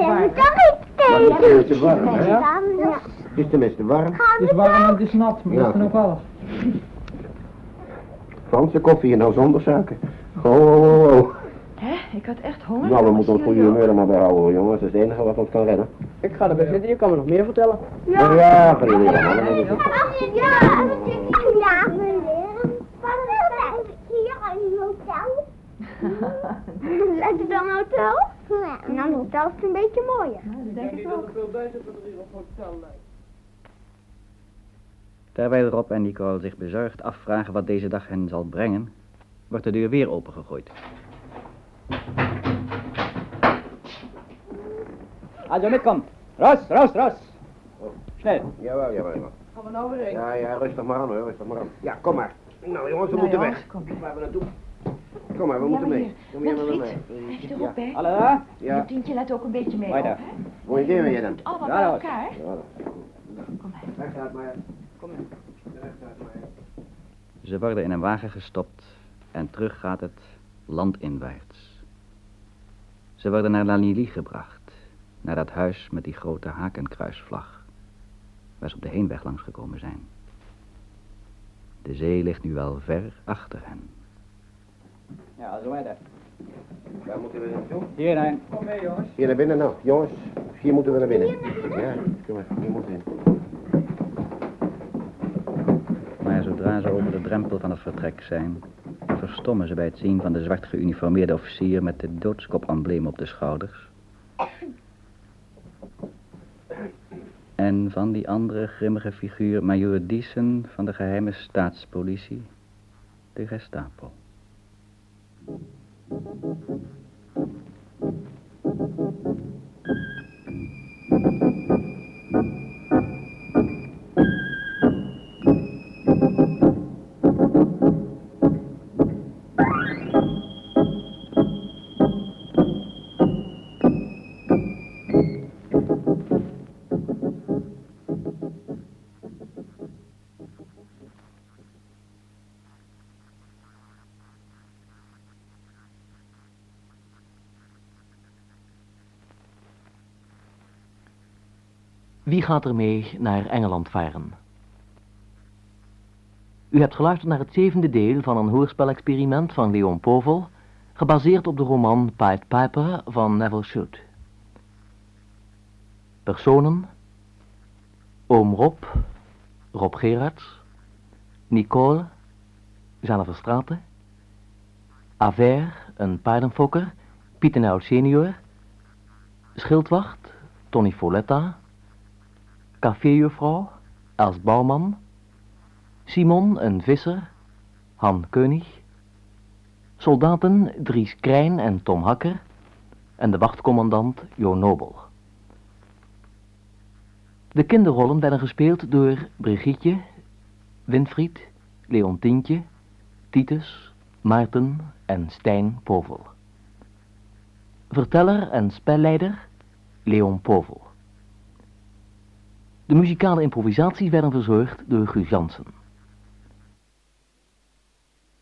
Ja, moet toch iets Maar het is warm, hè? Ja. Het is tenminste warm. Het is warm en het is nat, maar dat is dan ook alles. Franse koffie en nou zonder suiker. Oh, oh, oh, oh. Hè? Ik had echt honger. Nou, we moeten ons goede jullie humeur er maar bij houden, hoor, jongens. Dat is het enige wat ons kan redden. Ik ga erbij zitten, je kan me nog meer vertellen. Ja, ja, is het. Ja, ja, *laughs* ik het het dan een hotel? Ja. Nou, een hotel is een beetje mooier. dat denk ik ook. veel bij zit dat er hier op hotel lijkt. Terwijl Rob en Nicole zich bezorgd afvragen wat deze dag hen zal brengen, wordt de deur weer opengegooid. Als je mitkomt. Raus, raus, raus. Snel. Jawel, jawel, jawel. Gaan we nou weer heen? Ja, ja, rustig maar aan hoor, rustig maar aan. Ja, kom maar. Nou jongens, we Nou, moeten jongens, weg. kom. Waar we naartoe? Kom maar, we Ja, moeten maar mee. hier. Kom jij maar met Winfried, mij. Blijf Ja. erop, hè? Alle daar? Ja, Je tientje let ook een beetje mee hè? hoe je dan? Allemaal Ja, bij elkaar. Ja, Kom maar. uit maar. Kom Recht uit maar. Ze worden in een wagen gestopt en terug gaat het landinwaarts. Ze worden naar La Lili gebracht, naar dat huis met die grote hakenkruisvlag, waar ze op de heenweg langs gekomen zijn. De zee ligt nu wel ver achter hen. Ja, zo verder. Waar moeten we naartoe? Hierheen. Kom mee, jongens. Hier naar binnen nou. Jongens, hier moeten we naar binnen. Ja, kom maar, hier moeten we in. Maar zodra ze over de drempel van het vertrek zijn, verstommen ze bij het zien van de zwart geuniformeerde officier met de doodskop-embleem op de schouders. En van die andere grimmige figuur, Major Diesen van de geheime staatspolitie, de Gestapo. Thank you. Wie gaat er mee naar Engeland varen? U hebt geluisterd naar het zevende deel van een hoorspelexperiment van Leon Povel, gebaseerd op de roman Pied Piper van Neville Shute. Personen Oom Rob, Rob Gerards, Nicole, Jeanne Verstraeten, Aver, een paardenfokker, Pieter senior, Schildwacht, Tony Folletta, caféjuffrouw, Els Bouwman, Simon, een visser, Han Keunig, soldaten Dries Krijn en Tom Hakker en de wachtcommandant Jo Nobel. De kinderrollen werden gespeeld door Brigitte, Winfried, Leontientje, Titus, Maarten en Stijn Povel. Verteller en spelleider Leon Povel. De muzikale improvisaties werden verzorgd door Guus Jansen.